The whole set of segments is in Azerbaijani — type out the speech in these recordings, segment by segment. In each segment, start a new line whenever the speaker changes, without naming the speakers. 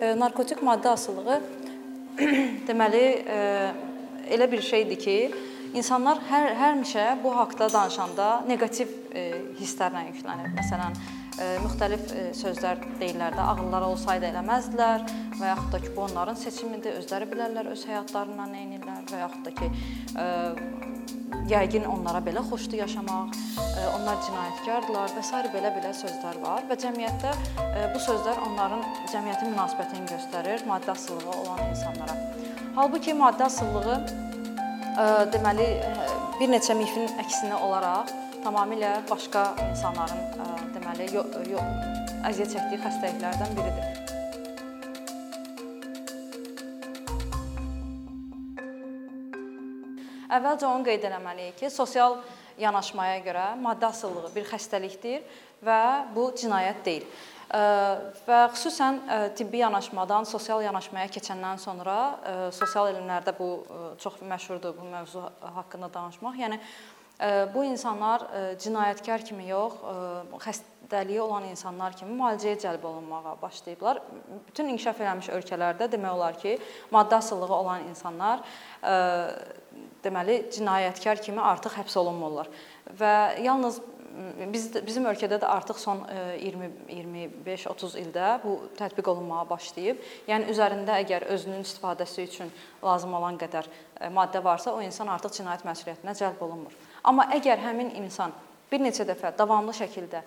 e, narkotik maddə asılılığı deməli e, elə bir şeydir ki, insanlar hər həmişə bu haqqda danışanda neqativ e, hisslərlə yüklənir. Məsələn, müxtəlif sözlər deyirlər də, ağılları olsaydı eləməzdilər və yaxud da ki, bu onların seçimidir, özləri bilərlər öz həyatlarından nə edirlər və yaxud da ki, yəqin onlara belə xoşdur yaşamaq, onlar cinayətkardırlar və s. belə-belə sözlər var və cəmiyyətdə bu sözlər onların cəmiyyətin münasibətini göstərir maddə asılılığı olan insanlara. Halbuki maddə asılılığı deməli bir neçə mifin əksinə olaraq tamamilə başqa insanların deməli əziyyət çəkdiyi xəstəliklərdən biridir. Əvvəlcə onu qeyd etməliyik ki, sosial yanaşmaya görə maddə asılılığı bir xəstəlikdir və bu cinayət deyil. Və xüsusən tibbi yanaşmadan sosial yanaşmaya keçəndən sonra sosial elmlərdə bu çox məşhurdur bu mövzu haqqında danışmaq. Yəni bu insanlar cinayətkar kimi yox, xəstəliyi olan insanlar kimi müalicəyə cəlb olunmağa başlayıblar. Bütün inkişaf eləmiş ölkələrdə demək olar ki, maddə asılılığı olan insanlar deməli cinayətkar kimi artıq həbs olunmurlar. Və yalnız biz bizim ölkədə də artıq son 20 25-30 ildə bu tətbiq olunmağa başlayıb. Yəni üzərində əgər özünün istifadəsi üçün lazım olan qədər maddə varsa, o insan artıq cinayət məsuliyyətinə cəlb olunmur. Amma əgər həmin insan bir neçə dəfə davamlı şəkildə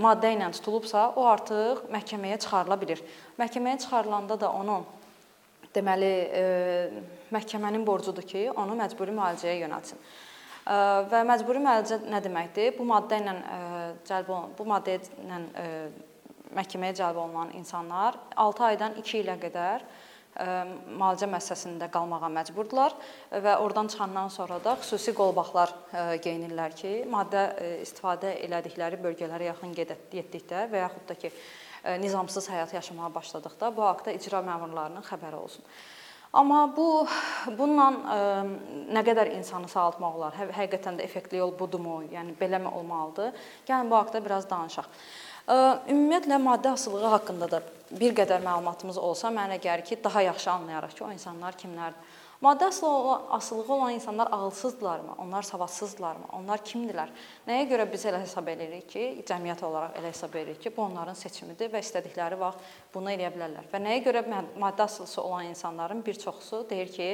maddə ilə tutulubsa, o artıq məhkəməyə çıxarıla bilər. Məhkəməyə çıxarılanda da onun deməli məhkəmənin borcudur ki, onu məcburi müalicəyə yönəltsin. Və məcburi müalicə nə deməkdir? Bu maddə ilə cəlb olunan, bu maddə ilə məhkəməyə cəlb olunan insanlar 6 aydan 2 ilə qədər müalicə müəssisəsində qalmağa məcburdular və oradan çıxandan sonra da xüsusi qolbaqlar geyinirlər ki, maddə istifadə elədikləri bölgələrə yaxın getdikdə və yaxud da ki, nizamsız həyat yaşamağa başladıqda bu haqqda icra məmurlarının xəbəri olsun. Amma bu bununla ə, nə qədər insanı sağaltmaq olar? Hə, həqiqətən də effektli yol budurmu? Yəni beləmi olmalıdır? Gəlin bu haqqda biraz danışaq. Ə, ümumiyyətlə maddə asılılığı haqqında da bir qədər məlumatımız olsa, mənə gəlir ki, daha yaxşı anlayarıq ki, o insanlar kimlərdir. Maddə asılılığı olan insanlar ağılsızdırlarmı? Onlar savadsızdırlarmı? Onlar kimdirlər? Nəyə görə biz elə hesab edirik ki, cəmiyyət olaraq elə hesab edirik ki, bu onların seçimidir və istədikləri vaxt bunu edə bilərlər. Və nəyə görə maddə asılılığı olan insanların bir çoxusu deyir ki,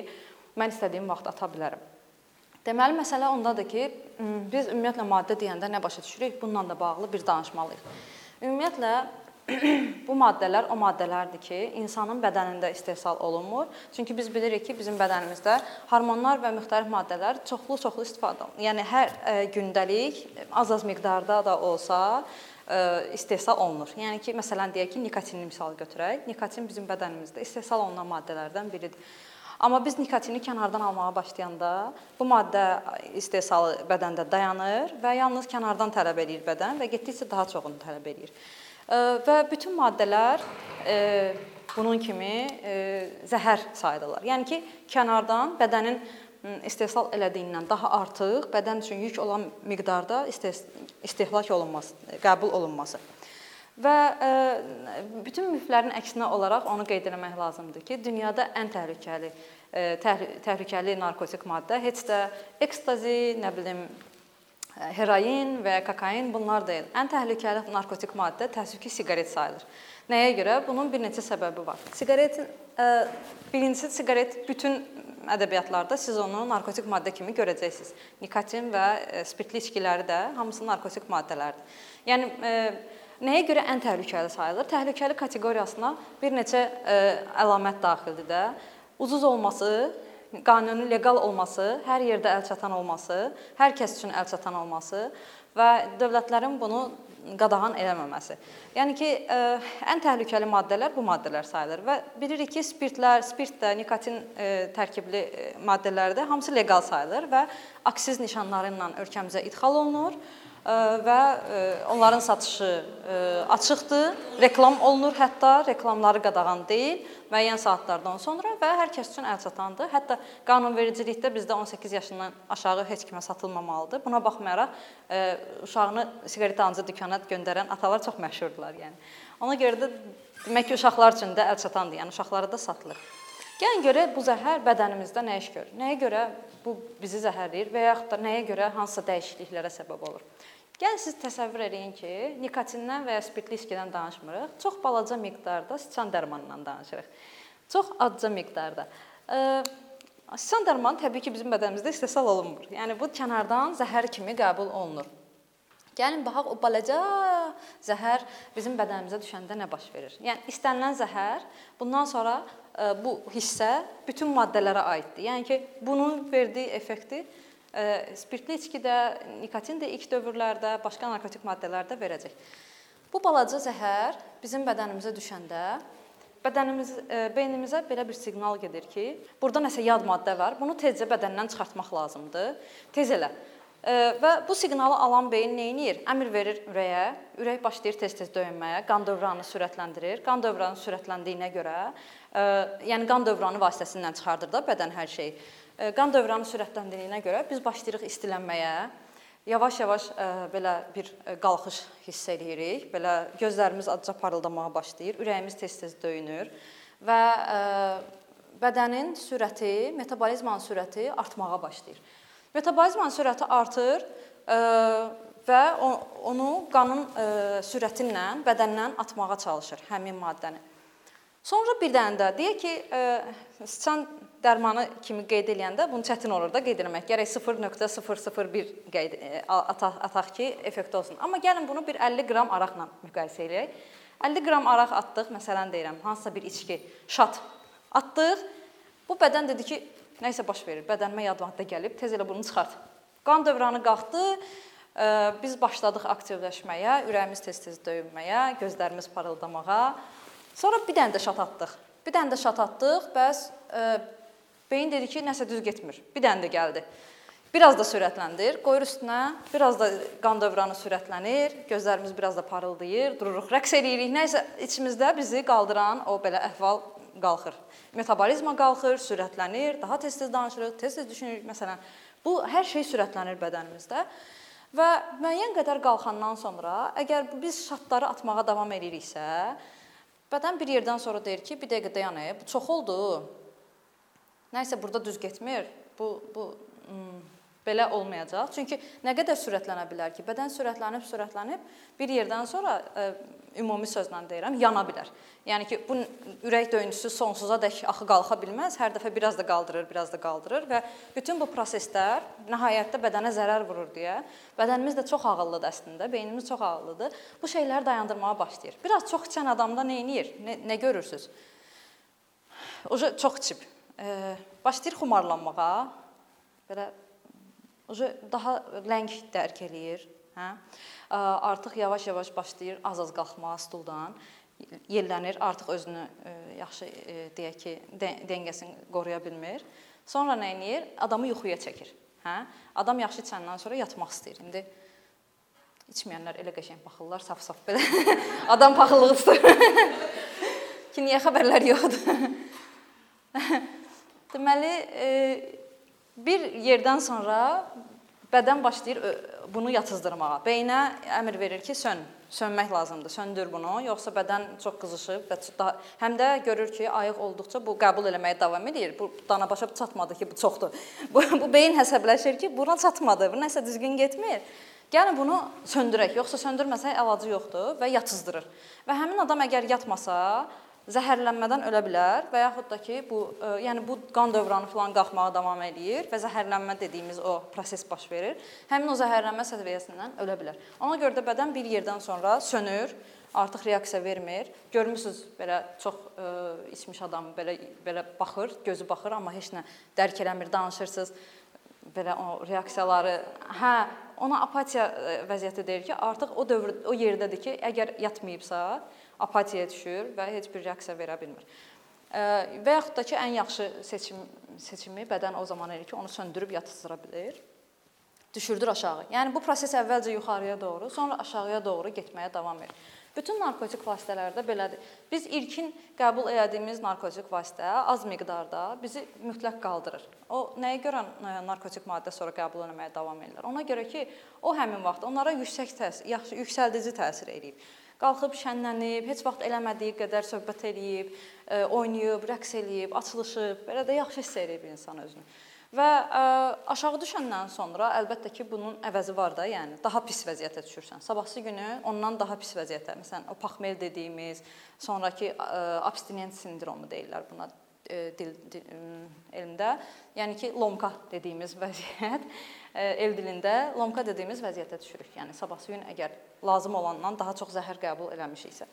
mən istədiyim vaxt ata bilərəm. Deməli, məsələ ondadır ki, biz ümumiyyətlə maddə deyəndə nə başa düşürük? Bununla da bağlı bir danışmalıyıq. Ümumiyyətlə bu maddələr o maddələrdir ki, insanın bədənində istehsal olunmur. Çünki biz bilirik ki, bizim bədənimizdə hormonlar və müxtəlif maddələr çoxlu-çoxlu istifadə olunur. Yəni hər e, gündəlik az-az miqdarda da olsa e, istehsal olunur. Yəni ki, məsələn deyək ki, nikotini misal götürək. Nikotin bizim bədənimizdə istehsal olunan maddələrdən biridir. Amma biz nikotini kənardan almağa başlayanda bu maddə istehsalı bədəndə dayanır və yalnız kənardan tələb eləyir bədən və getdikcə daha çoxunu tələb eləyir. Və bütün maddələr bunun kimi zəhər sayılırlar. Yəni ki, kənardan bədənin istehsal elədiyindən daha artıq bədən üçün yük olan miqdarda istehlak olunması, qəbul olunması. Və bütün miflərin əksinə olaraq onu qeyd etmək lazımdır ki, dünyada ən təhlükəli təhlükəli narkotik maddə heç də ekstazi, nə bilim, heroin və kokain bunlar deyil. Ən təhlükəli narkotik maddə təəssüf ki, siqaret sayılır. Nəyə görə? Bunun bir neçə səbəbi var. Siqaretin birincisi siqaret bütün ədəbiyyatlarda siz onu narkotik maddə kimi görəcəksiniz. Nikotin və spirtli içkiləri də hamısı narkotik maddələrdir. Yəni nəyə görə ən təhlükəli sayılır? Təhlükəli kateqoriyasına bir neçə əlamət daxildir də. Ucuz olması, qanuni leqal olması, hər yerdə əlçatan olması, hər kəs üçün əlçatan olması və dövlətlərin bunu qadağan eləməməsi. Yəni ki, ən təhlükəli maddələr bu maddələr sayılır və bilirik ki, spirtlər, spirt də, nikotin tərkibli maddələr də hamısı leqal sayılır və aksiz nişanları ilə ölkəmizə idxal olunur və onların satışı açıqdır. Reklam olunur hətta, reklamları qadağan deyil müəyyən saatlardan sonra və hər kəs üçün əlçatandır. Hətta qanunvericilikdə bizdə 18 yaşından aşağı heç kimə satılmamalıdır. Buna baxmayaraq uşağını siqaret alıcı dükana göndərən atalar çox məşhurdular, yəni. Ona görə də demək ki, uşaqlar üçün də əlçatandır, yəni uşaqlara da satılır. Gəlin görək bu zəhər bədənimizdə nə iş görür? Nəyə görə bu bizi zəhərləyir və yaxud da nəyə görə hansısa dəyişikliklərə səbəb olur? Gəlin siz təsəvvür eləyin ki, nikotindən və ya spirtli içkidən danışmırıq. Çox balaca miqdarda siçan dərmanından danışırıq. Çox azca miqdarda. Siçan dərmanı təbii ki, bizim bədənimizdə istehsal olunmur. Yəni bu kənardan zəhər kimi qəbul olunur. Gəlin baxaq o balaca zəhər bizim bədənimizə düşəndə nə baş verir? Yəni istənilən zəhər bundan sonra bu hissə bütün maddələrə aiddir. Yəni ki, bunun verdiyi effekti spirtli içkidə, nikotin də ilk dövrlərdə, başqa narkotik maddələrdə verəcək. Bu balaca zəhər bizim bədənimizə düşəndə bədənimiz beynimizə belə bir siqnal gedir ki, burada nəsə yad maddə var. Bunu tezcə bədəndən çıxartmaq lazımdır. Tez elə. Və bu siqnalı alan beyin nə edir? Əmr verir ürəyə. Ürək başlayır tez-tez döyünməyə, qan dövranını sürətləndirir. Qan dövranı sürətləndiyinə görə, yəni qan dövranı vasitəsilə çıxardır da bədən hər şeyi. Qan dövranı sürətləndiyinə görə biz başlayırıq istilənməyə. Yavaş-yavaş belə bir qalxış hiss eləyirik. Belə gözlərimiz azca parıldamağa başlayır, ürəyimiz tez-tez döyünür və bədənin sürəti, metabolizmanın sürəti artmağa başlayır. Metabolizmanın sürəti artır və onu qanın sürəti ilə bədəndən atmağa çalışır həmin maddəni. Sonra bir dənə də deyək ki, sıçan dərmanı kimi qeyd eləyəndə bunu çətin olur da qeyd etmək. Gərək 0.001 qeyd ataq ki, effekt olsun. Amma gəlin bunu bir 50 qram araqla müqayisə eləyək. 50 qram araq atdıq, məsələn deyirəm, hansısa bir içki, şat atdıq. Bu bədən dedi ki, Nəyisə baş verir, bədənimə yad maddə gəlib, tez elə bunu çıxart. Qan dövranı qalxdı, biz başladıq aktivləşməyə, ürəyimiz tez-tez döyünməyə, gözlərimiz parıldamağa. Sonra bir dənə də şat atdıq. Bir dənə də şat atdıq, bəs beyin dedi ki, nəsə düz getmir. Bir dənə də gəldi. Biraz da sürətləndir, qoyur üstünə, biraz da qan dövranı sürətlənir, gözlərimiz biraz da parıldayır, dururuq, rəqs eləyirik. Nəsə içimizdə bizi qaldıran o belə əhval qalxır. Metabolizma qalxır, sürətlənir, daha tez-tez danışırıq, tez-tez düşünürük. Məsələn, bu hər şey sürətlənir bədənimizdə. Və müəyyən qədər qalxandan sonra, əgər biz şatları atmağa davam ediriksə, bədən bir yerdən sonra deyir ki, bir dəqiqə dayan, bu çox oldu. Nəyisə burada düz getmir. Bu bu hmm, belə olmayacaq. Çünki nə qədər sürətlənə bilər ki, bədən sürətlənib, sürətlənib bir yerdən sonra ə, e, ümumi sözlə deyirəm, yana bilər. Yəni ki, bu ürək döyüntüsü sonsuza dək axı qalxa bilməz. Hər dəfə biraz da qaldırır, biraz da qaldırır və bütün bu proseslər nəhayətdə bədənə zərər vurur deyə bədənimiz də çox ağıllıdır əslində, beynimiz çox ağıllıdır. Bu şeyləri dayandırmağa başlayır. Biraz çox içən adamda nə edir? Nə, nə görürsüz? Oje çox içib. Başlayır xumarlanmağa. Belə daha ləng dərk eləyir, hə? Artıq yavaş-yavaş başlayır az-az qalxmağa stuldan, yellənir, artıq özünü yaxşı deyək ki, dəngəsini qoruya bilmir. Sonra nə edir? Adamı yuxuya çəkir, hə? Adam yaxşı içəndən sonra yatmaq istəyir. İndi içməyənlər elə qəşəng baxırlar, saf-saf belə. Adam paxıllığı tutur. ki niyə xəbərlər yoxdur? Deməli, Bir yerdən sonra bədən başlayır bunu yatızdırmağa. Beyinə əmr verir ki, sön, sönmək lazımdır, söndür bunu, yoxsa bədən çox qızışıb və daha, həm də görür ki, ayıq olduqca bu qəbul eləməyə davam edir. Bu dana başa çatmadı ki, bu çoxdur. Bu, bu beyin həsəbləşir ki, buna çatmadı, bu nəsə düzgün getmir. Gəlin bunu söndürək, yoxsa söndürməsək əlacı yoxdur və yatızdırır. Və həmin adam əgər yatmasa, zəhərlənmədən ölə bilər və yaxud da ki, bu e, yəni bu qan dövranı falan qalxmağa davam eləyir və zəhərlənmə dediyimiz o proses baş verir. Həmin o zəhərlənmə səviyyəsindən ölə bilər. Ona görə də bədən bir yerdən sonra sönür, artıq reaksiya vermir. Görmüsüz belə çox ə, e, içmiş adam belə belə baxır, gözü baxır, amma heç nə dərk eləmir, danışırsınız belə o reaksiyaları, hə, ona apatiya e, vəziyyəti deyir ki, artıq o dövr o yerdədir ki, əgər yatmayıbsa, apatiyaya düşür və heç bir reaksiya verə bilmir. Və yaxud da ki, ən yaxşı seçim seçimi bədən o zaman elə ki, onu söndürüb yatızdıra bilir. düşürdür aşağı. Yəni bu proses əvvəlcə yuxarıya doğru, sonra aşağıya doğru getməyə davam edir. Bütün narkotik vasitələrdə belədir. Biz ilkin qəbul etdiyimiz narkotik vasitə az miqdarda bizi mütləq qaldırır. O nəyə görə narkotik maddə sonra qəbul etməyə davam edirlər? Ona görə ki, o həmin vaxt onlara yüksək təsir, yaxşı yüksəldici təsir eləyib. Qalxıb şənlənib, heç vaxt eləmədiyi qədər söhbət eləyib, e, oynayıb, rəqs eləyib, açılışıb, belə də yaxşı hiss eləyib insan özünü. Və ə, aşağı düşəndən sonra əlbəttə ki, bunun əvəzi var da, yəni daha pis vəziyyətə düşürsən. Sabahsı günü ondan daha pis vəziyyətə, məsələn, o paxmel dediyimiz, sonrakı ə, abstinent sindromu deyirlər buna dil, dil elmdə. Yəni ki, lomka dediyimiz vəziyyət ə, ev dilində lomka dediyimiz vəziyyətə düşürük. Yəni sabahsı gün əgər lazım olandan daha çox zəhər qəbul eləmişiksə.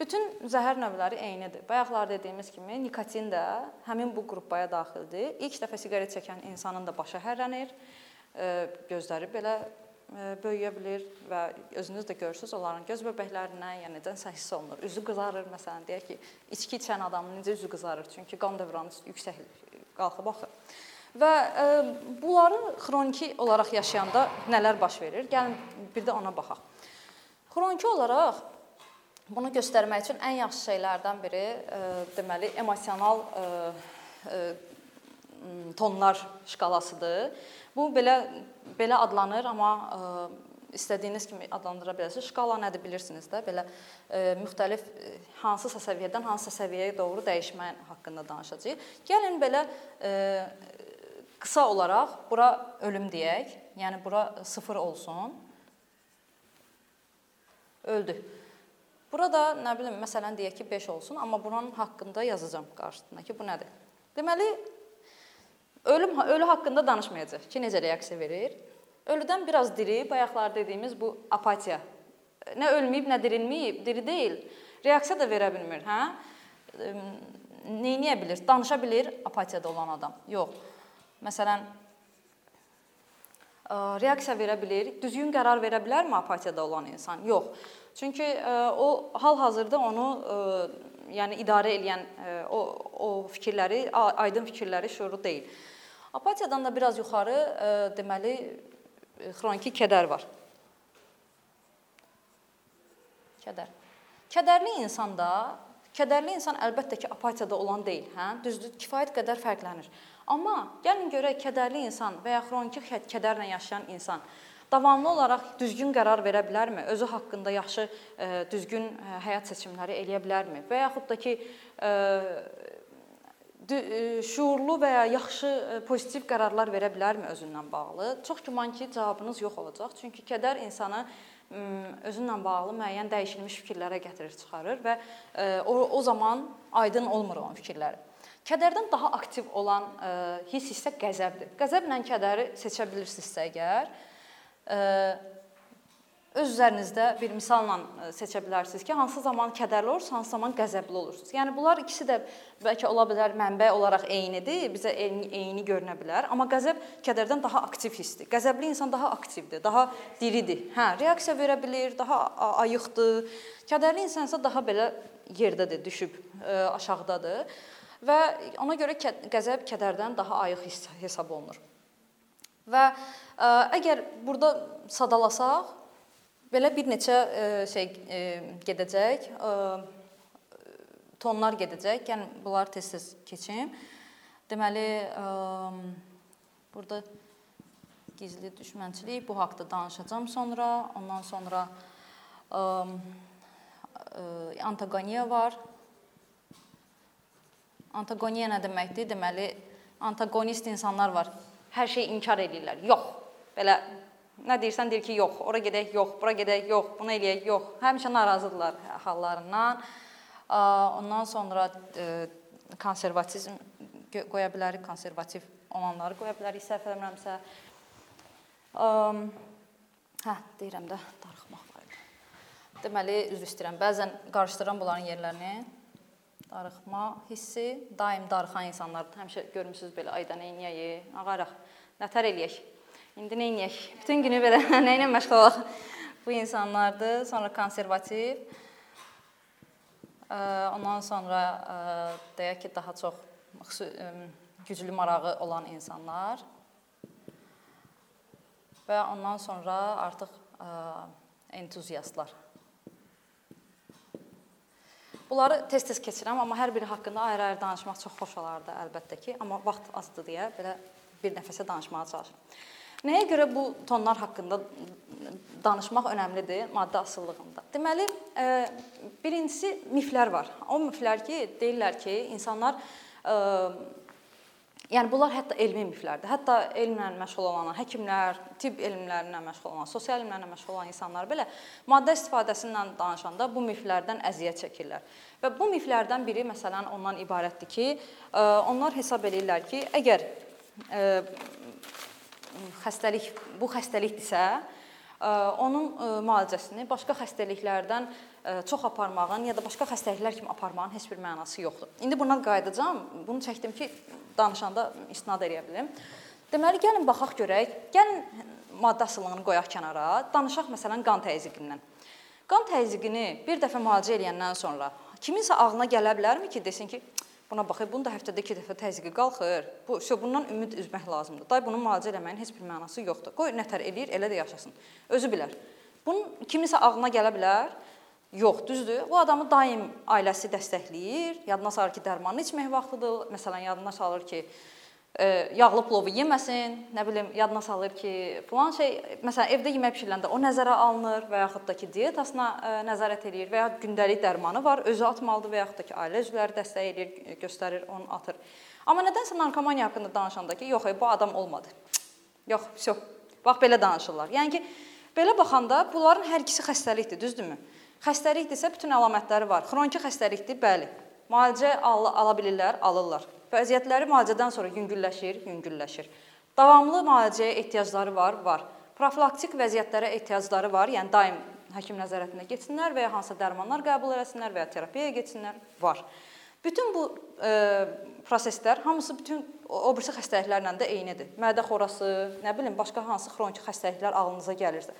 Bütün zəhər növləri eynidir. Bayaqlar dediyimiz kimi nikotin də həmin bu qrupaya daxildir. İlk dəfə siqaret çəkən insanın da başı hərlənir, e, gözləri belə e, böyüyə bilər və özünüz də görürsüz onların göz bəbəklərindən, yəni necəsə hiss olunur. Üzü qızarır məsələn, deyək ki, içki içən adamın necə üzü qızarır? Çünki qan dövranı yüksək qalxıb axır. Və e, bunları xroniki olaraq yaşayanda nələr baş verir? Gəlin bir də ona baxaq. Xroniki olaraq Bunu göstərmək üçün ən yaxşı şeylərdən biri e, deməli emosional e, e, tonlar şkalasıdır. Bu belə belə adlanır, amma istədiyiniz kimi adlandıra bilərsiniz. Şkala nədir bilirsiniz də, belə müxtəlif hansısa səviyyədən hansısa səviyyəyə doğru dəyişmə haqqında danışacağıq. Gəlin belə qısa olaraq bura ölüm deyək. Yəni bura 0 olsun. Öldü. Burada nə bilim, məsələn deyək ki, 5 olsun, amma bunun haqqında yazacağam qarşısına ki, bu nədir? Deməli, ölüm ölü haqqında danışmayacaq ki, necə reaksiya verir. Ölüdən biraz diri, bayaqlar dediyimiz bu apatiya. Nə ölməyib, nə dirilməyib, diri deyil. Reaksiya da verə bilmir, hə? Neyniyə bilir? Danışa bilir apatiyada olan adam. Yox. Məsələn, reaksiya verə bilir, düzgün qərar verə bilərmi apatiyada olan insan? Yox. Çünki e, o hal-hazırda onu e, yəni idarə edən e, o o fikirləri, aydın fikirləri şuuru deyil. Apatiyadan da biraz yuxarı deməli xroniki kədər var. Kədər. Kədərli insanda kədərli insan əlbəttə ki, apatiyada olan deyil, hə? Düzdür, kifayət qədər fərqlənir. Amma gəlin görək kədərli insan və ya xroniki kədərlə yaşayan insan davamlı olaraq düzgün qərar verə bilərmi? Özü haqqında yaxşı e, düzgün e, həyat seçimləri eləyə bilərmi? Və yaxud da ki e, şuurlu və ya yaxşı pozitiv qərarlar verə bilərmi özündən bağlı? Çox güman ki, cavabınız yox olacaq. Çünki kədər insanı özünlə bağlı müəyyən dəyişilmiş fikirlərə gətirir, çıxarır və o, o zaman aydın olmur o fikirlər. Kədərdən daha aktiv olan hiss isə qəzəbdir. Qəzəblə kədəri seçə bilirsinizsə əgər, öz üzərinizdə bir misalla seçə bilərsiniz ki, hansı zaman kədərli olursunuz, hansı zaman qəzəbli olursunuz. Yəni bunlar ikisi də bəlkə ola bilər mənbə olaraq eynidir, bizə eyni, eyni görünə bilər, amma qəzəb kədərdən daha aktiv hissdir. Qəzəbli insan daha aktivdir, daha diridir. Hə, reaksiya verə bilir, daha ayıqdır. Kədərli insan isə daha belə yerdədir, düşüb, aşağıdadır. Və ona görə qəzəb kədərdən daha ayıq hesab olunur. Və ə, e, əgər burada sadalasaq, belə bir neçə e, şey e, gedəcək, ə, tonlar gedəcək. Yəni bunları tez-tez keçim. Deməli, burada gizli düşmənçilik bu haqqda danışacağam sonra. Ondan sonra antagoniya var. Antagoniya nə deməkdir? Deməli, antagonist insanlar var hər şeyi inkar edirlər. Yox. Belə nə deyirsən deyir ki, yox, ora gedək, yox, bura gedək, yox, bunu eləyək, yox. Həmişə narazıdırlar hallarından. Ondan sonra e, konservatizm qoya bilərik, konservativ olanları qoya bilərik, səhv eləmirəmsə. Hə, deyirəm də darıxmaq var. Deməli, üzr istəyirəm. Bəzən qarışdırıram bunların yerlərini darıxma hissi daim darıxan insanlardır. Həmişə görmüsüz belə ayda nə edək, ağaraq, nətər eləyək. İndi nə edək? Bütün günü belə nə ilə məşğul olaq? Bu insanlardır. Sonra konservativ. Ondan sonra deyək ki, daha çox güclü marağı olan insanlar. və ondan sonra artıq entuziastlar. Bunları tez-tez keçirəm, amma hər biri haqqında ayrı-ayrı danışmaq çox xoş olardı əlbəttə ki, amma vaxt azdır deyə belə bir nəfəsə danışmağa çalışıram. Nəyə görə bu tonlar haqqında danışmaq önəmlidir maddə asıllığında? Deməli, e, birincisi miflər var. O miflər ki, deyirlər ki, insanlar e, Yəni bunlar hətta elmi miflərdir. Hətta elmlə məşğul olan həkimlər, tibb elmlərindən məşğul olan, sosial elmlərlə məşğul olan insanlar belə maddə istifadəsindən danışanda bu miflərdən əziyyət çəkirlər. Və bu miflərdən biri məsələn ondan ibarətdir ki, e, onlar hesab eləyirlər ki, əgər xəstəlik bu xəstəlikdirsə, onun müalicəsini başqa xəstəliklərdən çox aparmağın ya da başqa xəstəliklər kimi aparmağın heç bir mənası yoxdur. İndi buna qayıdacağam. Bunu çəkdim ki, danışanda istinad edə bilim. Deməli, gəlin baxaq görək. Gəlin maddə asılılığını qoyaq kənara. Danışaq məsələn qan təzyiqindən. Qan təzyiqini bir dəfə müalicə edəndən sonra kiminsə ağlına gələ bilərmi ki, desin ki, Buna baxır, bunu da həftədə 2 dəfə təzyiqi qalxır. Bu, şo bundan ümid üzmək lazımdır. Day bunu müalicə eləməyin heç bir mənası yoxdur. Qoy nətər eləyir, elə də yaşasın. Özü bilər. Bunun kimisə ağlına gələ bilər. Yox, düzdür. Bu adamı daim ailəsi dəstəkləyir. Yadına salır ki, dərmanı içmək vaxtıdır. Məsələn, yadına salır ki, yağlı plovu yeməsin, nə bilim, yadına salır ki, falan şey, məsələn, evdə yemək bişiriləndə o nəzərə alınır və yaxud da ki, dietasına nəzarət eləyir və ya gündəlik dərmanı var, özü atmalıdır və yaxud da ki, ailə üzvləri dəstək eləyir, göstərir, onu atır. Amma nədənsə narkomaniya haqqında danışanda ki, yox, bu adam olmadı. Yox, vəsə. Bax belə danışırlar. Yəni ki, belə baxanda bunların hər ikisi xəstəlikdir, düzdürmü? Xəstəlikdirsə bütün əlamətləri var. Xroniki xəstəlikdir, bəli. Müalicə al ala bilirlər, alırlar. Vəziyyətləri müalicədən sonra yüngülləşir, yüngülləşir. Davamlı müalicəyə ehtiyacları var, var. Profilaktik vəziyyətlərə ehtiyacları var, yəni daim həkim nəzarətində keçsinlər və ya hansısa dərmanlar qəbul etsinlər və ya terapiyaya getsinlər, var. Bütün bu e, proseslər hamısı bütün o birisi xəstəliklərlə də eynidir. Mədə xorası, nə bilim, başqa hansı xroniki xəstəliklər ağlınıza gəlirsə.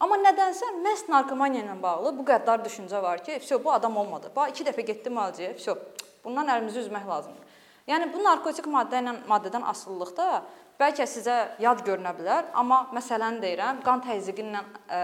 Amma nədənsə məhz narkomaniya ilə bağlı bu qəddar düşüncə var ki, "Vəsə bu adam olmadı. Bax 2 dəfə getdi müalicəyə, vəsə bundan əlimizi üzmək lazımdır." Yəni bu narkotik maddə ilə maddədən asılılıqda bəlkə sizə yad görünə bilər, amma məsələni deyirəm, qan təzyiqi ilə ə,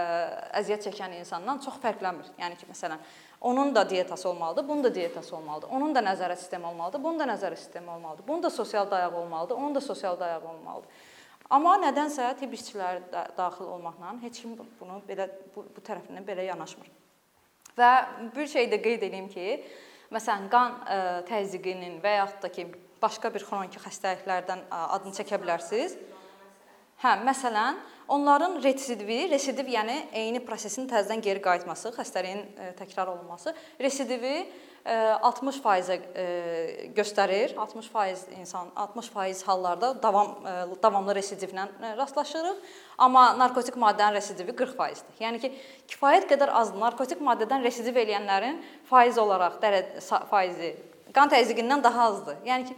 əziyyət çəkən insandan çox fərqlənmir. Yəni ki, məsələn, onun da diyetası olmalıdır, bunun da diyetası olmalıdır. Onun da nəzarət sistemi olmalıdır, bunun da nəzarət sistemi olmalıdır. Bunun da sosial dayağı olmalıdır, onun da sosial dayağı olmalıdır. Amma nədənsə tibb işçiləri da daxil olmaqla heç kim bunu belə bu, bu tərəfindən belə yanaşmır. Və bir şey də qeyd edeyim ki, Məsələn, qan e, təzyiqinin və yaxud da ki, başqa bir xroniki xəstəliklərdən e, adını çəkə bilərsiniz. Hə, məsələn, onların residivi, residiv yəni eyni prosesin təzədən geri qayıtması, xəstəliyin e, təkrar olunması, residivi 60% göstərir. 60% insan 60% hallarda davam davamlı residivlə rastlaşırıq. Amma narkotik maddənin residivi 40%dir. Yəni ki, kifayət qədər azdır. Narkotik maddədən residiv eləyənlərin faiz olaraq faizi qan təzyiqindən daha azdır. Yəni ki,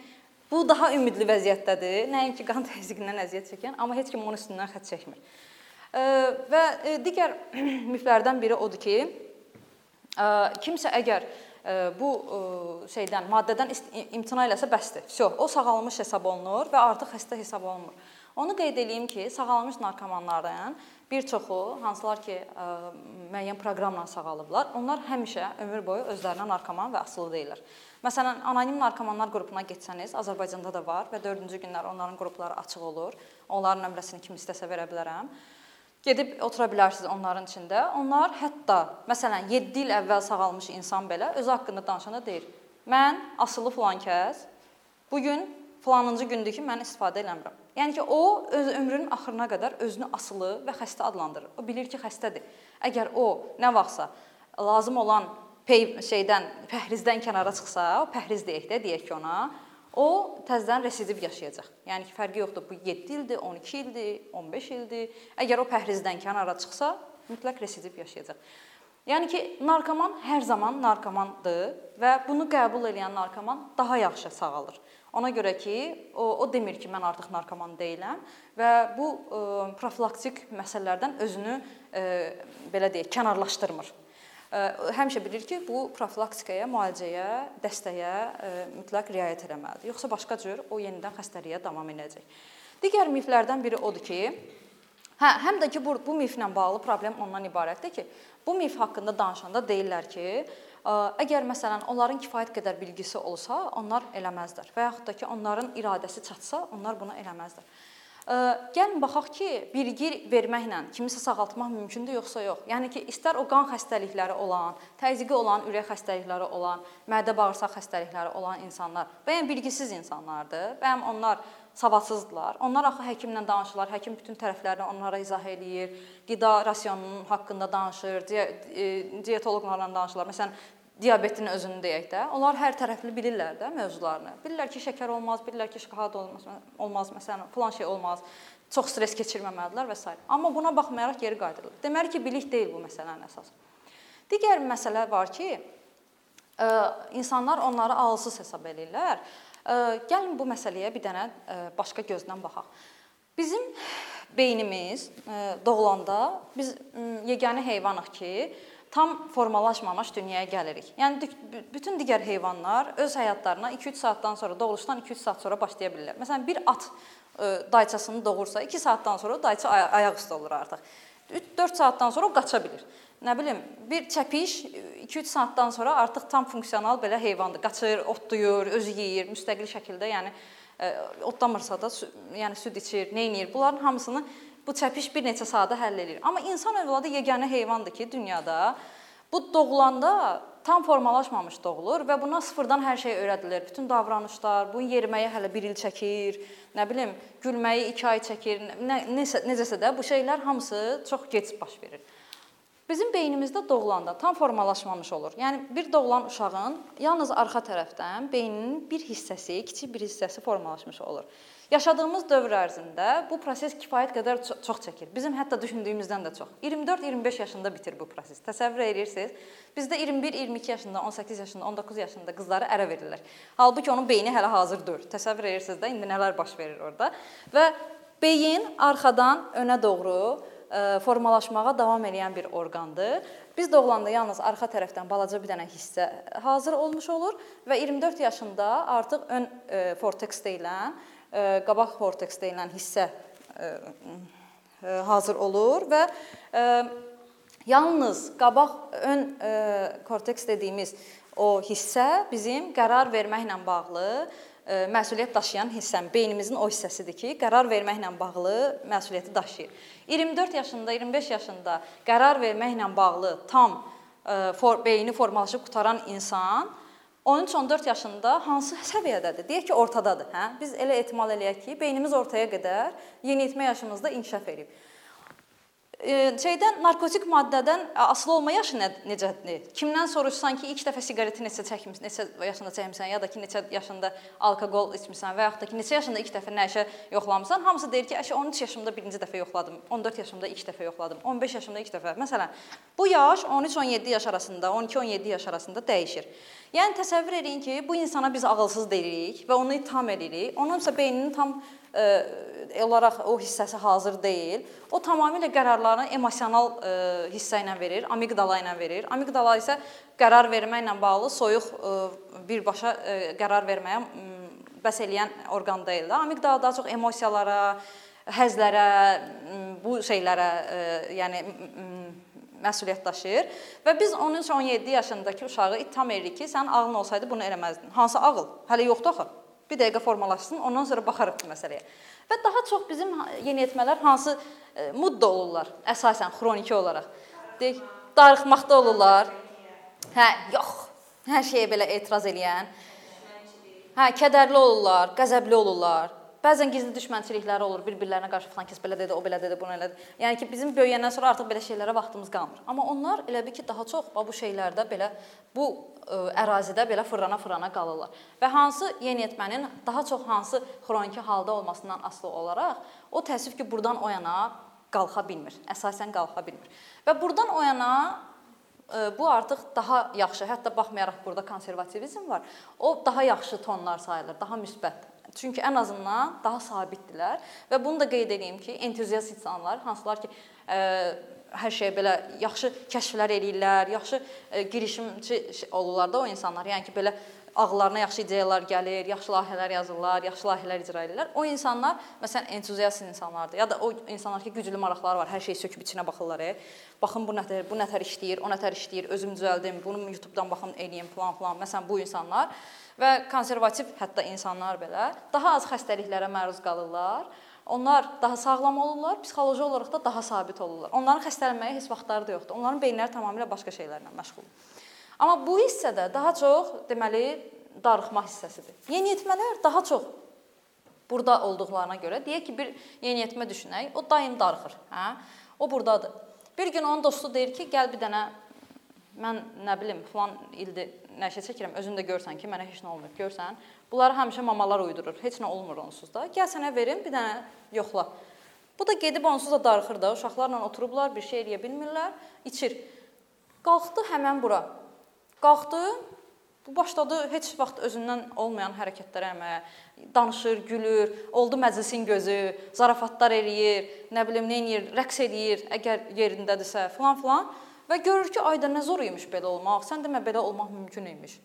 bu daha ümidli vəziyyətdədir. Nəinki qan təzyiqindən əziyyət çəkən, amma heç kim onun üstündən xətt çəkmir. Və digər miflərdən biri odur ki, kimsə əgər bu şeydən, maddədən imtina eləsə bəsdir. Vəsə, o sağalmış hesab olunur və artıq xəstə hesab olunmur. Onu qeyd eləyim ki, sağalmış narkomanların bir çoxu, hansılar ki, müəyyən proqramla sağalıblar, onlar həmişə ömür boyu özlərinə narkoman və asılı deyillər. Məsələn, anonim narkomanlar qrupuna getsəniz, Azərbaycanda da var və 4-cü günlər onların qrupları açıq olur. Onların nömrəsini kim istəsə verə bilərəm. Gedib otura bilərsiniz onların içində. Onlar hətta məsələn 7 il əvvəl sağalmış insan belə öz haqqında danışanda deyir: "Mən asılı filan kəs bu gün filanıncı gündür ki, mən istifadə eləmirəm." Yəni ki, o öz ömrünün axırına qədər özünü asılı və xəstə adlandırır. O bilir ki, xəstədir. Əgər o nə vaxtsa lazım olan pey şeydən, pəhrizdən kənara çıxsa, o pəhriz deyək də, deyək ki ona, o təzədən residiv yaşayacaq. Yəni ki, fərqi yoxdur. Bu 7 ildir, 12 ildir, 15 ildir. Əgər o pəhrizdən kənara çıxsa, mütləq residiv yaşayacaq. Yəni ki, narkoman hər zaman narkomandır və bunu qəbul edən narkoman daha yaxşı sağalır. Ona görə ki, o, o demir ki, mən artıq narkoman deyiləm və bu ə, profilaktik məsələlərdən özünü ə, belə deyək, kənarlaşdırmır həmişə bilir ki, bu profilaktikaya, müalicəyə, dəstəyə mütləq riayət etməlidir. Yoxsa başqa cür o yenidən xəstəliyə davam edəcək. Digər miflərdən biri odur ki, Hə, həm də ki bu bu miflə bağlı problem ondan ibarətdir ki, bu mif haqqında danışanda deyirlər ki, əgər məsələn onların kifayət qədər bilgisi olsa, onlar eləməzlər və yaxud da ki, onların iradəsi çatsa, onlar bunu eləməzlər. Gəlin baxaq ki, bilgi verməklə kimisə sağaltmaq mümkündür yoxsa yox? Yəni ki, istər o qan xəstəlikləri olan, təzyiqi olan, ürək xəstəlikləri olan, mədə-bağırsaq xəstəlikləri olan insanlar bəyəm bilgisiz insanlardır? Bəyəm onlar savadsızdılar. Onlar axı həkimlə danışırlar. Həkim bütün tərəflərini onlara izah eləyir. Qida rasionunun haqqında danışır, e, dietoloqlarla danışırlar. Məsələn, diabetin özünü deyək də, onlar hər tərəfli bilirlər də mövzularını. Bilirlər ki, şəkər olmaz, bilirlər ki, şokolad olmaz, olmaz məsələn, filan şey olmaz. Çox stress keçirməməlidirlər və s. Amma buna baxmayaraq geri qayıdırlar. Deməli ki, bilik deyil bu məsələnin əsası. Digər məsələ var ki, ə, insanlar onları ağılsız hesab eləyirlər. Ə, gəlin bu məsələyə bir dənə ə, başqa gözdən baxaq. Bizim beynimiz doğulanda biz yeganə heyvanıq ki, tam formalaşmamış dünyaya gəlirik. Yəni bütün digər heyvanlar öz həyatlarına 2-3 saatdan sonra doğuluşdan 2-3 saat sonra başlaya bilirlər. Məsələn, bir at e, dayçasını doğursa 2 saatdan sonra dayça ayaq üstə olur artıq. 4 saatdan sonra o qaça bilir. Nə bilim, bir çəpiş 2-3 saatdan sonra artıq tam funksional belə heyvandır. Qaçır, otlayır, özü yeyir, müstəqil şəkildə, yəni e, otlamırsa da, yəni süd içir, nə edir? Bunların hamısını bu çəpiş bir neçə saata həll eləyir. Amma insan övladı yeganə heyvandır ki, dünyada bu doğulanda tam formalaşmamış doğulur və buna sıfırdan hər şey öyrədilir. Bütün davranışlar, bu yeriməyə hələ 1 il çəkir, nə bilim, gülməyi 2 ay çəkir, nə necə necəsə də bu şeylər hamısı çox gec baş verir. Bizim beynimizdə doğulanda tam formalaşmamış olur. Yəni bir doğulan uşağın yalnız arxa tərəfdən beyninin bir hissəsi, kiçik bir hissəsi formalaşmış olur. Yaşadığımız dövr ərzində bu proses kifayət qədər çox çəkir. Bizim hətta düşündüyümüzdən də çox. 24-25 yaşında bitir bu proses. Təsəvvür edirsiniz? Bizdə 21-22 yaşında, 18 yaşında, 19 yaşında qızları ərə verirlər. Halbuki onun beyni hələ hazır deyil. Təsəvvür edirsiniz də indi nələr baş verir orada. Və beyin arxadan önə doğru formalaşmağa davam edən bir orqandır. Biz doğulanda yalnız arxa tərəfdən balaca bir dənə hissə hazır olmuş olur və 24 yaşında artıq ön korteks deyilən qabaq korteks deyilən hissə hazır olur və yalnız qabaq ön korteks dediyimiz o hissə bizim qərar verməklə bağlı məsuliyyət daşıyan hissəm, beynimizin o hissəsidir ki, qərar verməklə bağlı məsuliyyəti daşıyır. 24 yaşında, 25 yaşında qərar verməklə bağlı tam for, beyni formalaşıb qutaran insan 13-14 yaşında hansı səviyyədədir? Deyək ki, ortadadır, hə? Biz elə ehtimal eləyək ki, beynimiz ortaya qədər yeniyetmə yaşımızda inkişaf edib şeydən narkotik maddədən asılı olma yaşı nə, necədir? Kimdən soruşsan ki, ilk dəfə siqareti neçə çəkmisən, neçə yaşında çəkmisən, ya da ki, neçə yaşında alkoqol içmisən və yaxud da ki, neçə yaşında ilk dəfə nəşə yoxlamısan? Hamısı deyir ki, əşə 13 yaşımda birinci dəfə yoxladım, 14 yaşımda ilk dəfə yoxladım, 15 yaşımda ilk dəfə. Məsələn, bu yaş 13-17 yaş arasında, 12-17 yaş arasında dəyişir. Yəni təsəvvür edin ki, bu insana biz ağılsız deyirik və onu ittiham edirik. Onun isə beyninin tam olaraq o hissəsi hazır deyil. O tamamilə qərarlarını emosional ə, hissə ilə verir, amigdala ilə verir. Amigdala isə qərar verməklə bağlı soyuq ə, birbaşa qərar verməyə bəs eləyən orqan deyil də. Amigdala daha çox emosiyalara, həzlərə, bu şeylərə, yəni məsuliyyət daşıyır və biz 13-17 yaşındakı uşağı ittiham edirik ki, sənin ağlın olsaydı bunu eləməzdin. Hansı ağıl? Hələ yoxdur axı. Bir dəqiqə formalaşsın, ondan sonra baxarıq bu məsələyə. Və daha çox bizim yeniyetmələr hansı e, mudda olurlar əsasən xroniki olaraq. Deyək, darıxmaqda olurlar. Hə, yox. Hər şeyə belə etiraz eləyən. Hə, kədərli olurlar, qəzəbli olurlar. Bəzən gizli düşmənçilikləri olur, bir-birlərinə qarşı falan kəs belə dedi, o belə dedi, bunu elədi. Yəni ki, bizim böyüyəndən sonra artıq belə şeylərə vaxtımız qalmır. Amma onlar elə bil ki, daha çox bu şeylərdə belə bu ə, ərazidə belə fırlana-fırlana qalırlar. Və hansı yeniyetmənin daha çox hansı xroniki halda olmasından asılı olaraq o təəssüf ki, burdan o yana qalxa bilmir. Əsasən qalxa bilmir. Və burdan o yana bu artıq daha yaxşı, hətta baxmayaraq burada konservativizm var. O daha yaxşı tonlar sayılır, daha müsbət Çünki ən azından daha sabitdilər və bunu da qeyd edeyim ki, entuziast insanlar, hansılar ki, ə, hər şeyə belə yaxşı kəşflər eləyirlər, yaxşı ə, girişimçi olurlar da o insanlar. Yəni ki, belə ağıllarına yaxşı ideyalar gəlir, yaxşı layihələr yazırlar, yaxşı layihələr icra edirlər. O insanlar məsələn entuziast insanlardır. Ya da o insanlar ki, güclü maraqları var, hər şeyi söküb içinə baxırlar. E. Baxın bu nətər, bu nətər işləyir, o nətər işləyir, özüm düzəldim, bunu YouTube-dan baxım eləyim falan falan. Məsələn, bu insanlar və konservativ hətta insanlar belə daha az xəstəliklərə məruz qalırlar. Onlar daha sağlam olurlar, psixoloji olaraq da daha sabit olurlar. Onların xəstələnməyə heç vaxtları da yoxdur. Onların beyinləri tamamilə başqa şeylərlə məşğuldur. Amma bu hissədə daha çox deməli darıxma hissəsidir. Yeniyetmələr daha çox burada olduqlarına görə deyək ki, bir yeniyetmə düşünək, o daim darıxır, hə? O burdadır. Bir gün onun dostu deyir ki, gəl bir dənə mən nə bilim, falan ildir nəşə çəkirəm, özün də görsən ki, mənə heç nə olmur. Görsən, bunları həmişə mamalar uydurur. Heç nə olmur onsuz da. Gəl sənə verim, bir dənə yoxla. Bu da gedib onsuz da darıxır da. Uşaqlarla oturublar, bir şey eləyə bilmirlər, içir. Qalxdı həmən bura. Qalxdı, bu başladı heç vaxt özündən olmayan hərəkətlər etməyə. Danışır, gülür, oldu məclisin gözü, zarafatlar eləyir, nə bilim, nə edir, rəqs eləyir, əgər yerindədirsə, falan filan və görür ki, ayda nə zor imiş belə olmaq. Sən demə belə olmaq mümkün imiş.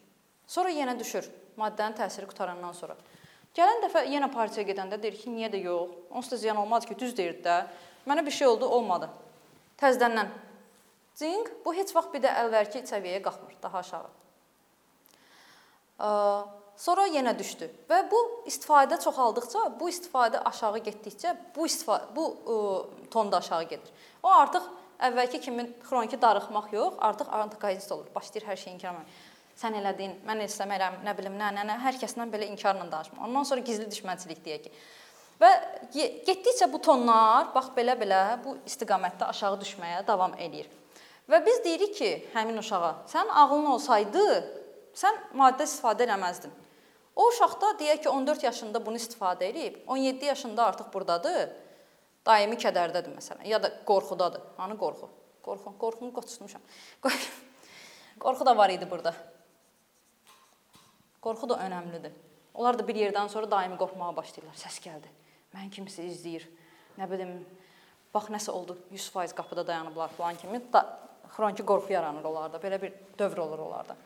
Sonra yenə düşür maddənin təsiri qutarandan sonra. Gələn dəfə yenə partiyaya gedəndə deyir ki, niyə də yox? Onsuz da ziyan olmadı ki, düz deyir də. Mənə bir şey oldu, olmadı. Təzədən Zinc bu heç vaxt bir də əvvəlki səviyyəyə qalxmır, daha aşağı. Sonra yenə düşdü və bu istifadə çoxaldıqca, bu istifadə aşağı getdikcə bu istifadə bu tonda aşağı gedir. O artıq əvvəlki kimi xroniki darıxmaq yox, artıq antagonist olur. Başlayır hər şeyi inkar etməyə. Sən elədin, mən istəmirəm, nə bilim, nə, nə, nə, hər kəslə belə inkarla danışma. Ondan sonra gizli düşmənçilik deyək ki. Və getdikcə bu tonlar bax belə-belə bu istiqamətdə aşağı düşməyə davam eləyir. Və biz deyirik ki, həmin uşağa, sənin ağlın olsaydı, sən maddə istifadə eləməzdin. O uşaq da deyək ki, 14 yaşında bunu istifadə edib, 17 yaşında artıq burdadır. Daimi kədərdədir məsələn, ya da qorxudadır. Hanı qorxu? Qorxu, qorxunu qoçutmuşam. Qorxu da var idi burada. Qorxu da önəmlidir. Onlar da bir yerdən sonra daimi qorxmağa başlayırlar. Səs gəldi. Mən kimsə izləyir. Nə bilim, bax nəsə oldu. 100% qapıda dayanıblar falan kimi da xroniki qorxu yaranır onlarda. Belə bir dövr olur onlarda.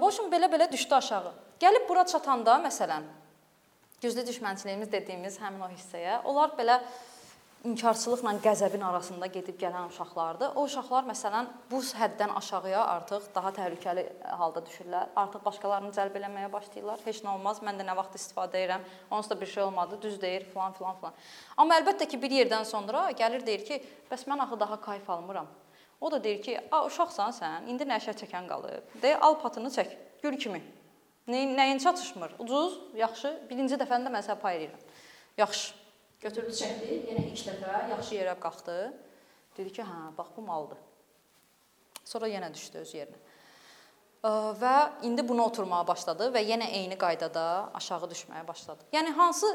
Boşum belə-belə düşdü aşağı. Gəlib bura çatanda məsələn güclü düşmənçiliyimiz dediyimiz həmin o hissəyə, onlar belə inkarçılıqla qəzəbin arasında gedib gələn uşaqlardır. O uşaqlar məsələn bu həddən aşağıya artıq daha təhlükəli halda düşürlər. Artıq başqalarını cəlb eləməyə başlayırlar. Heç nə olmaz. Mən də nə vaxt istifadə edirəm. Onsuz da bir şey olmadı. Düz deyir, falan filan filan. Amma əlbəttə ki, bir yerdən sonra gəlir deyir ki, bəs mən axı daha kayf almıram. O da deyir ki, "A, uşaqsan sən, indi nəşə çəkən qalıb. De, al patını çək, gül kimi. Nəyin nəyin çatışmır? Ucuz, yaxşı. Birinci dəfəndə mən sənə pay verirəm. Yaxşı. Götürdü, çəkdi, yenə ilk dəfə yaxşı yerə qalxdı. Dedi ki, "Hə, bax bu maldır." Sonra yenə düşdü öz yerinə. Və indi buna oturmağa başladı və yenə eyni qaydada aşağı düşməyə başladı. Yəni hansı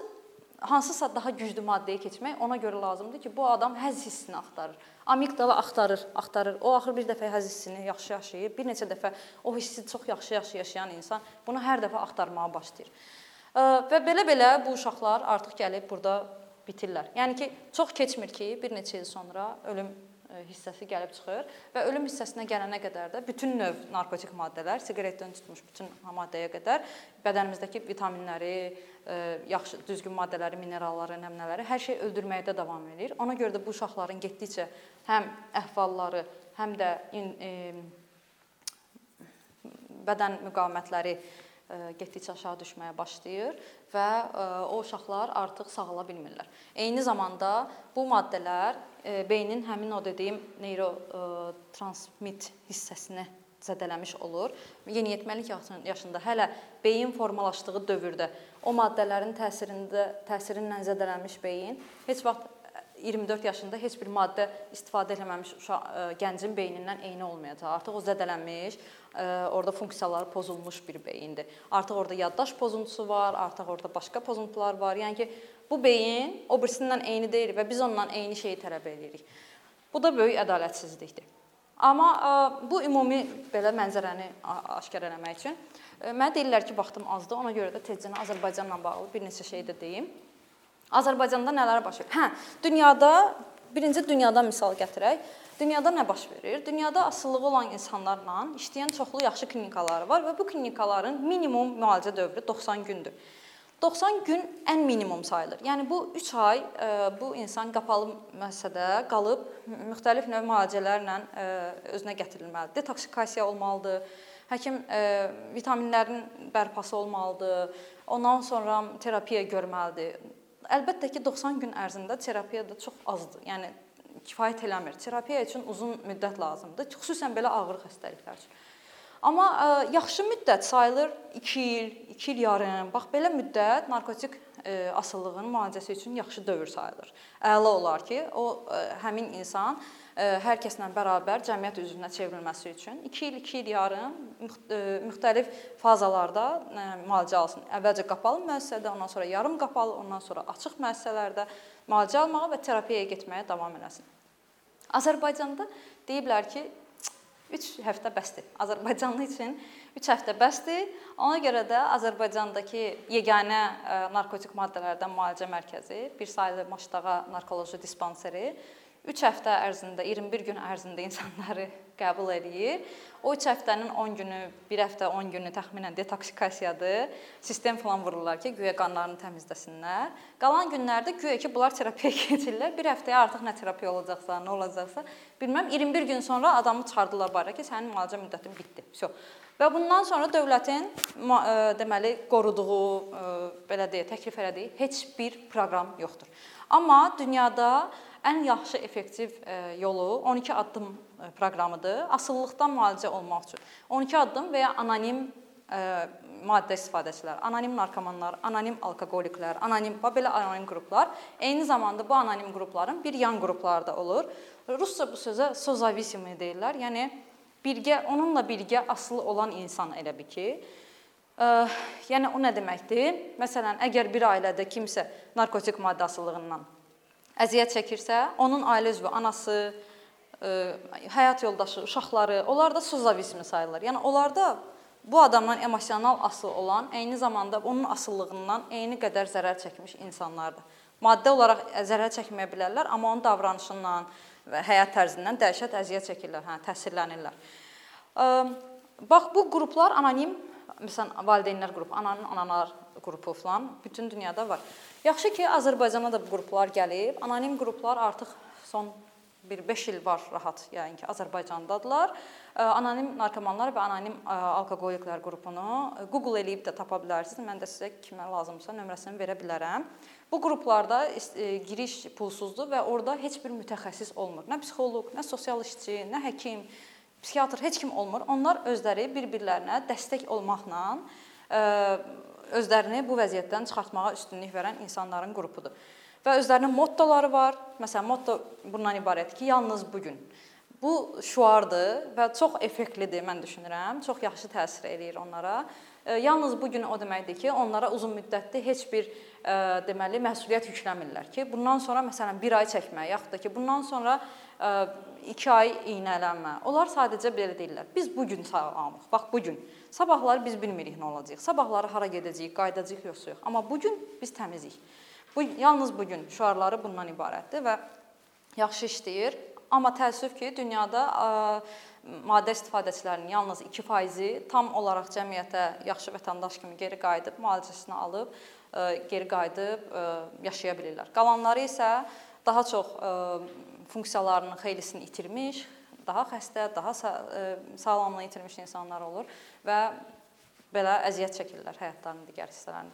hansısa daha güclü maddəyə keçmək ona görə lazımdır ki, bu adam həzz hissini axtarır. Amigdala axtarır, axtarır. O axır bir dəfə həzz hissini yaxşı yaşayır, bir neçə dəfə o hissi çox yaxşı-yaxşı yaşayan insan bunu hər dəfə axtarmağa başlayır. Və belə-belə bu uşaqlar artıq gəlib burada bitirlər. Yəni ki, çox keçmir ki, bir neçə il sonra ölüm hissəsi gəlib çıxır və ölüm hissəsinə gələnə qədər də bütün növ narkotik maddələr, siqaretdən tutmuş bütün maddəyə qədər bədənimizdəki vitaminləri, e, yaxşı düzgün maddələri, mineralları, nəmnələri hər şey öldürməkdə davam edir. Ona görə də bu uşaqların getdikcə həm əhvalları, həm də e, bədən müqavimətləri getdikcə aşağı düşməyə başlayır və o uşaqlar artıq sağala bilmirlər. Eyni zamanda bu maddələr beynin həmin o dediyim neyrotransmit hissəsini zədələmiş olur. Yeniyetməlik yaşında hələ beyin formalaşdığı dövrdə o maddələrin təsirində təsirindən zədələnmiş beyin heç vaxt 24 yaşında heç bir maddə istifadə etməmiş uşaq gəncin beynindən eyni olmayacaq. Artıq o zədələnmiş, orada funksiyaları pozulmuş bir beyindir. Artıq orada yaddaş pozuntusu var, artıq orada başqa pozuntular var. Yəni ki, bu beyin o birisindən eyni deyil və biz ondan eyni şeyi tələb edirik. Bu da böyük ədalətsizlikdir. Amma bu ümumi belə mənzərəni aşkar eləmək üçün mənə deyirlər ki, vaxtım azdır. Ona görə də tezcə Azərbaycanla bağlı bir neçə şey də deyim. Azərbaycanda nələr baş verir? Hə, dünyada birinci dünyadan misal gətirək. Dünyada nə baş verir? Dünyada asılılığı olan insanlarla işləyən çoxlu yaxşı klinikalar var və bu klinikaların minimum müalicə dövrü 90 gündür. 90 gün ən minimum sayılır. Yəni bu 3 ay ə, bu insan qapalı müəssisədə qalıb müxtəlif növ müalicələrlə ə, özünə gətirilməlidir. Detoksikasiya olmalıdır. Həkim ə, vitaminlərin bərpası olmalıdır. Ondan sonra terapiya görməlidir. Əlbəttə ki, 90 gün ərzində terapiya da çox azdır. Yəni kifayət eləmir. Terapiya üçün uzun müddət lazımdır, xüsusən belə ağır xəstəliklər üçün. Amma ə, e, yaxşı müddət sayılır 2 il, 2 il yarım. Bax belə müddət narkotik ə, e, asıllığın müalicəsi üçün yaxşı dövr sayılır. Əla olar ki, o ə, e, həmin insan hər kəslə bərabər cəmiyyət üzvünə çevrilməsi üçün 2 il, 2 il yarım müxtəlif fazalarda müalicə alsın. Əvvəlcə qapalı müəssisədə, ondan sonra yarım qapalı, ondan sonra açıq müəssisələrdə müalicə almağa və terapiyaya getməyə davam eləsin. Azərbaycanda deyiblər ki, 3 həftə bəsdir. Azərbaycanlı üçün 3 həftə bəsdir. Ona görə də Azərbaycandakı yeganə narkotik maddələrdən müalicə mərkəzi, bir saylı Maşdağa narkoloji dispanseri 3 həftə ərzində, 21 gün ərzində insanları qəbul eləyir. O 3 həftənin 10 günü, 1 həftə 10 günü təxminən detoksikasiyadır. Sistem falan vururlar ki, güya qanlarını təmizləsinlər. Qalan günlərdə güya ki, bunlar terapiyaya keçirlər. 1 həftəyə artıq nə terapiya olacaqsa, nə olacaqsa, bilməm 21 gün sonra adamı çıxardılar bayıra ki, sənin müalicə müddətin bitdi. Vso. Və bundan sonra dövlətin e, deməli qoruduğu, e, belə deyə, təklif elədiyi heç bir proqram yoxdur. Amma dünyada ən yaxşı effektiv e, yolu 12 addım e, proqramıdır. Asılılıqdan müalicə olmaq üçün 12 addım və ya anonim e, maddə istifadəçilər, anonim narkomanlar, anonim alkoqoliklər, anonim belə anonim qruplar, eyni zamanda bu anonim qrupların bir yan qrupları da olur. Rusca bu sözə sozavisiy deyirlər. Yəni birgə onunla birgə asılı olan insan elə bir ki, ə, yəni o nə deməkdir? Məsələn, əgər bir ailədə kimsə narkotik maddə asılılığından əziyyət çəkirsə, onun ailə üzvü, anası, ə, e, həyat yoldaşı, uşaqları, onlar da suzavismi sayılır. Yəni onlarda bu adamdan emosional asılı olan, eyni zamanda onun asıllığından eyni qədər zərər çəkmiş insanlardır. Maddi olaraq zərər çəkməyə bilərlər, amma onun davranışından və həyat tərzindən dəhşət əziyyət çəkirlər, hə, təsirlənirlər. Ə, bax bu qruplar anonim, məsələn, valideynlər qrupu, ananın analar qrupu falan bütün dünyada var. Yaxşı ki, Azərbaycana da bu qruplar gəlib. Anonim qruplar artıq son bir 5 il var rahat, yəni ki, Azərbaycandadılar. Anonim narkomanlar və anonim alkoqoliklər qrupunu Google eləyib də tapa bilərsiniz. Mən də sizə kimə lazımsa nömrəsini verə bilərəm. Bu qruplarda giriş pulsuzdur və orada heç bir mütəxəssis olmur. Nə psixoloq, nə sosial işçi, nə həkim, psixiatr heç kim olmur. Onlar özləri bir-birlərinə dəstək olmaqla özlərini bu vəziyyətdən çıxartmağa üstünlük verən insanların qrupudur. Və özlərinin mottoları var. Məsələn, motto bundan ibarətdir ki, yalnız bu gün. Bu şüardır və çox effektlidir mən düşünürəm. Çox yaxşı təsir eləyir onlara. Yalnız bu gün o deməkdir ki, onlara uzun müddətli heç bir deməli məsuliyyət yükləmirlər ki, bundan sonra məsələn 1 ay çəkmə, yaxud da ki, bundan sonra 2 ay iynələnmə. Onlar sadəcə belə deyirlər. Biz bu gün sağlamıq. Bax bu gün. Sabahları biz bilmirik nə olacaq. Sabahları hara gedəcəyik, qayıdacağıq yoxsa yox. Amma bu gün biz təmizik. Bu yalnız bu gün şüarları bundan ibarətdir və yaxşı işləyir. Amma təəssüf ki, dünyada ə, maddə istifadəçilərinin yalnız 2%-i tam olaraq cəmiyyətə yaxşı vətəndaş kimi geri qayıdıb müalicəsini alıb, ə, geri qayıdıb ə, yaşaya bilirlər. Qalanları isə daha çox ə, funksiyalarının xeylisini itirmiş, daha xəstə, daha e, sağlamlığını itirmiş insanlar olur və belə əziyyət çəkirlər həyatlarının digər hissələrində.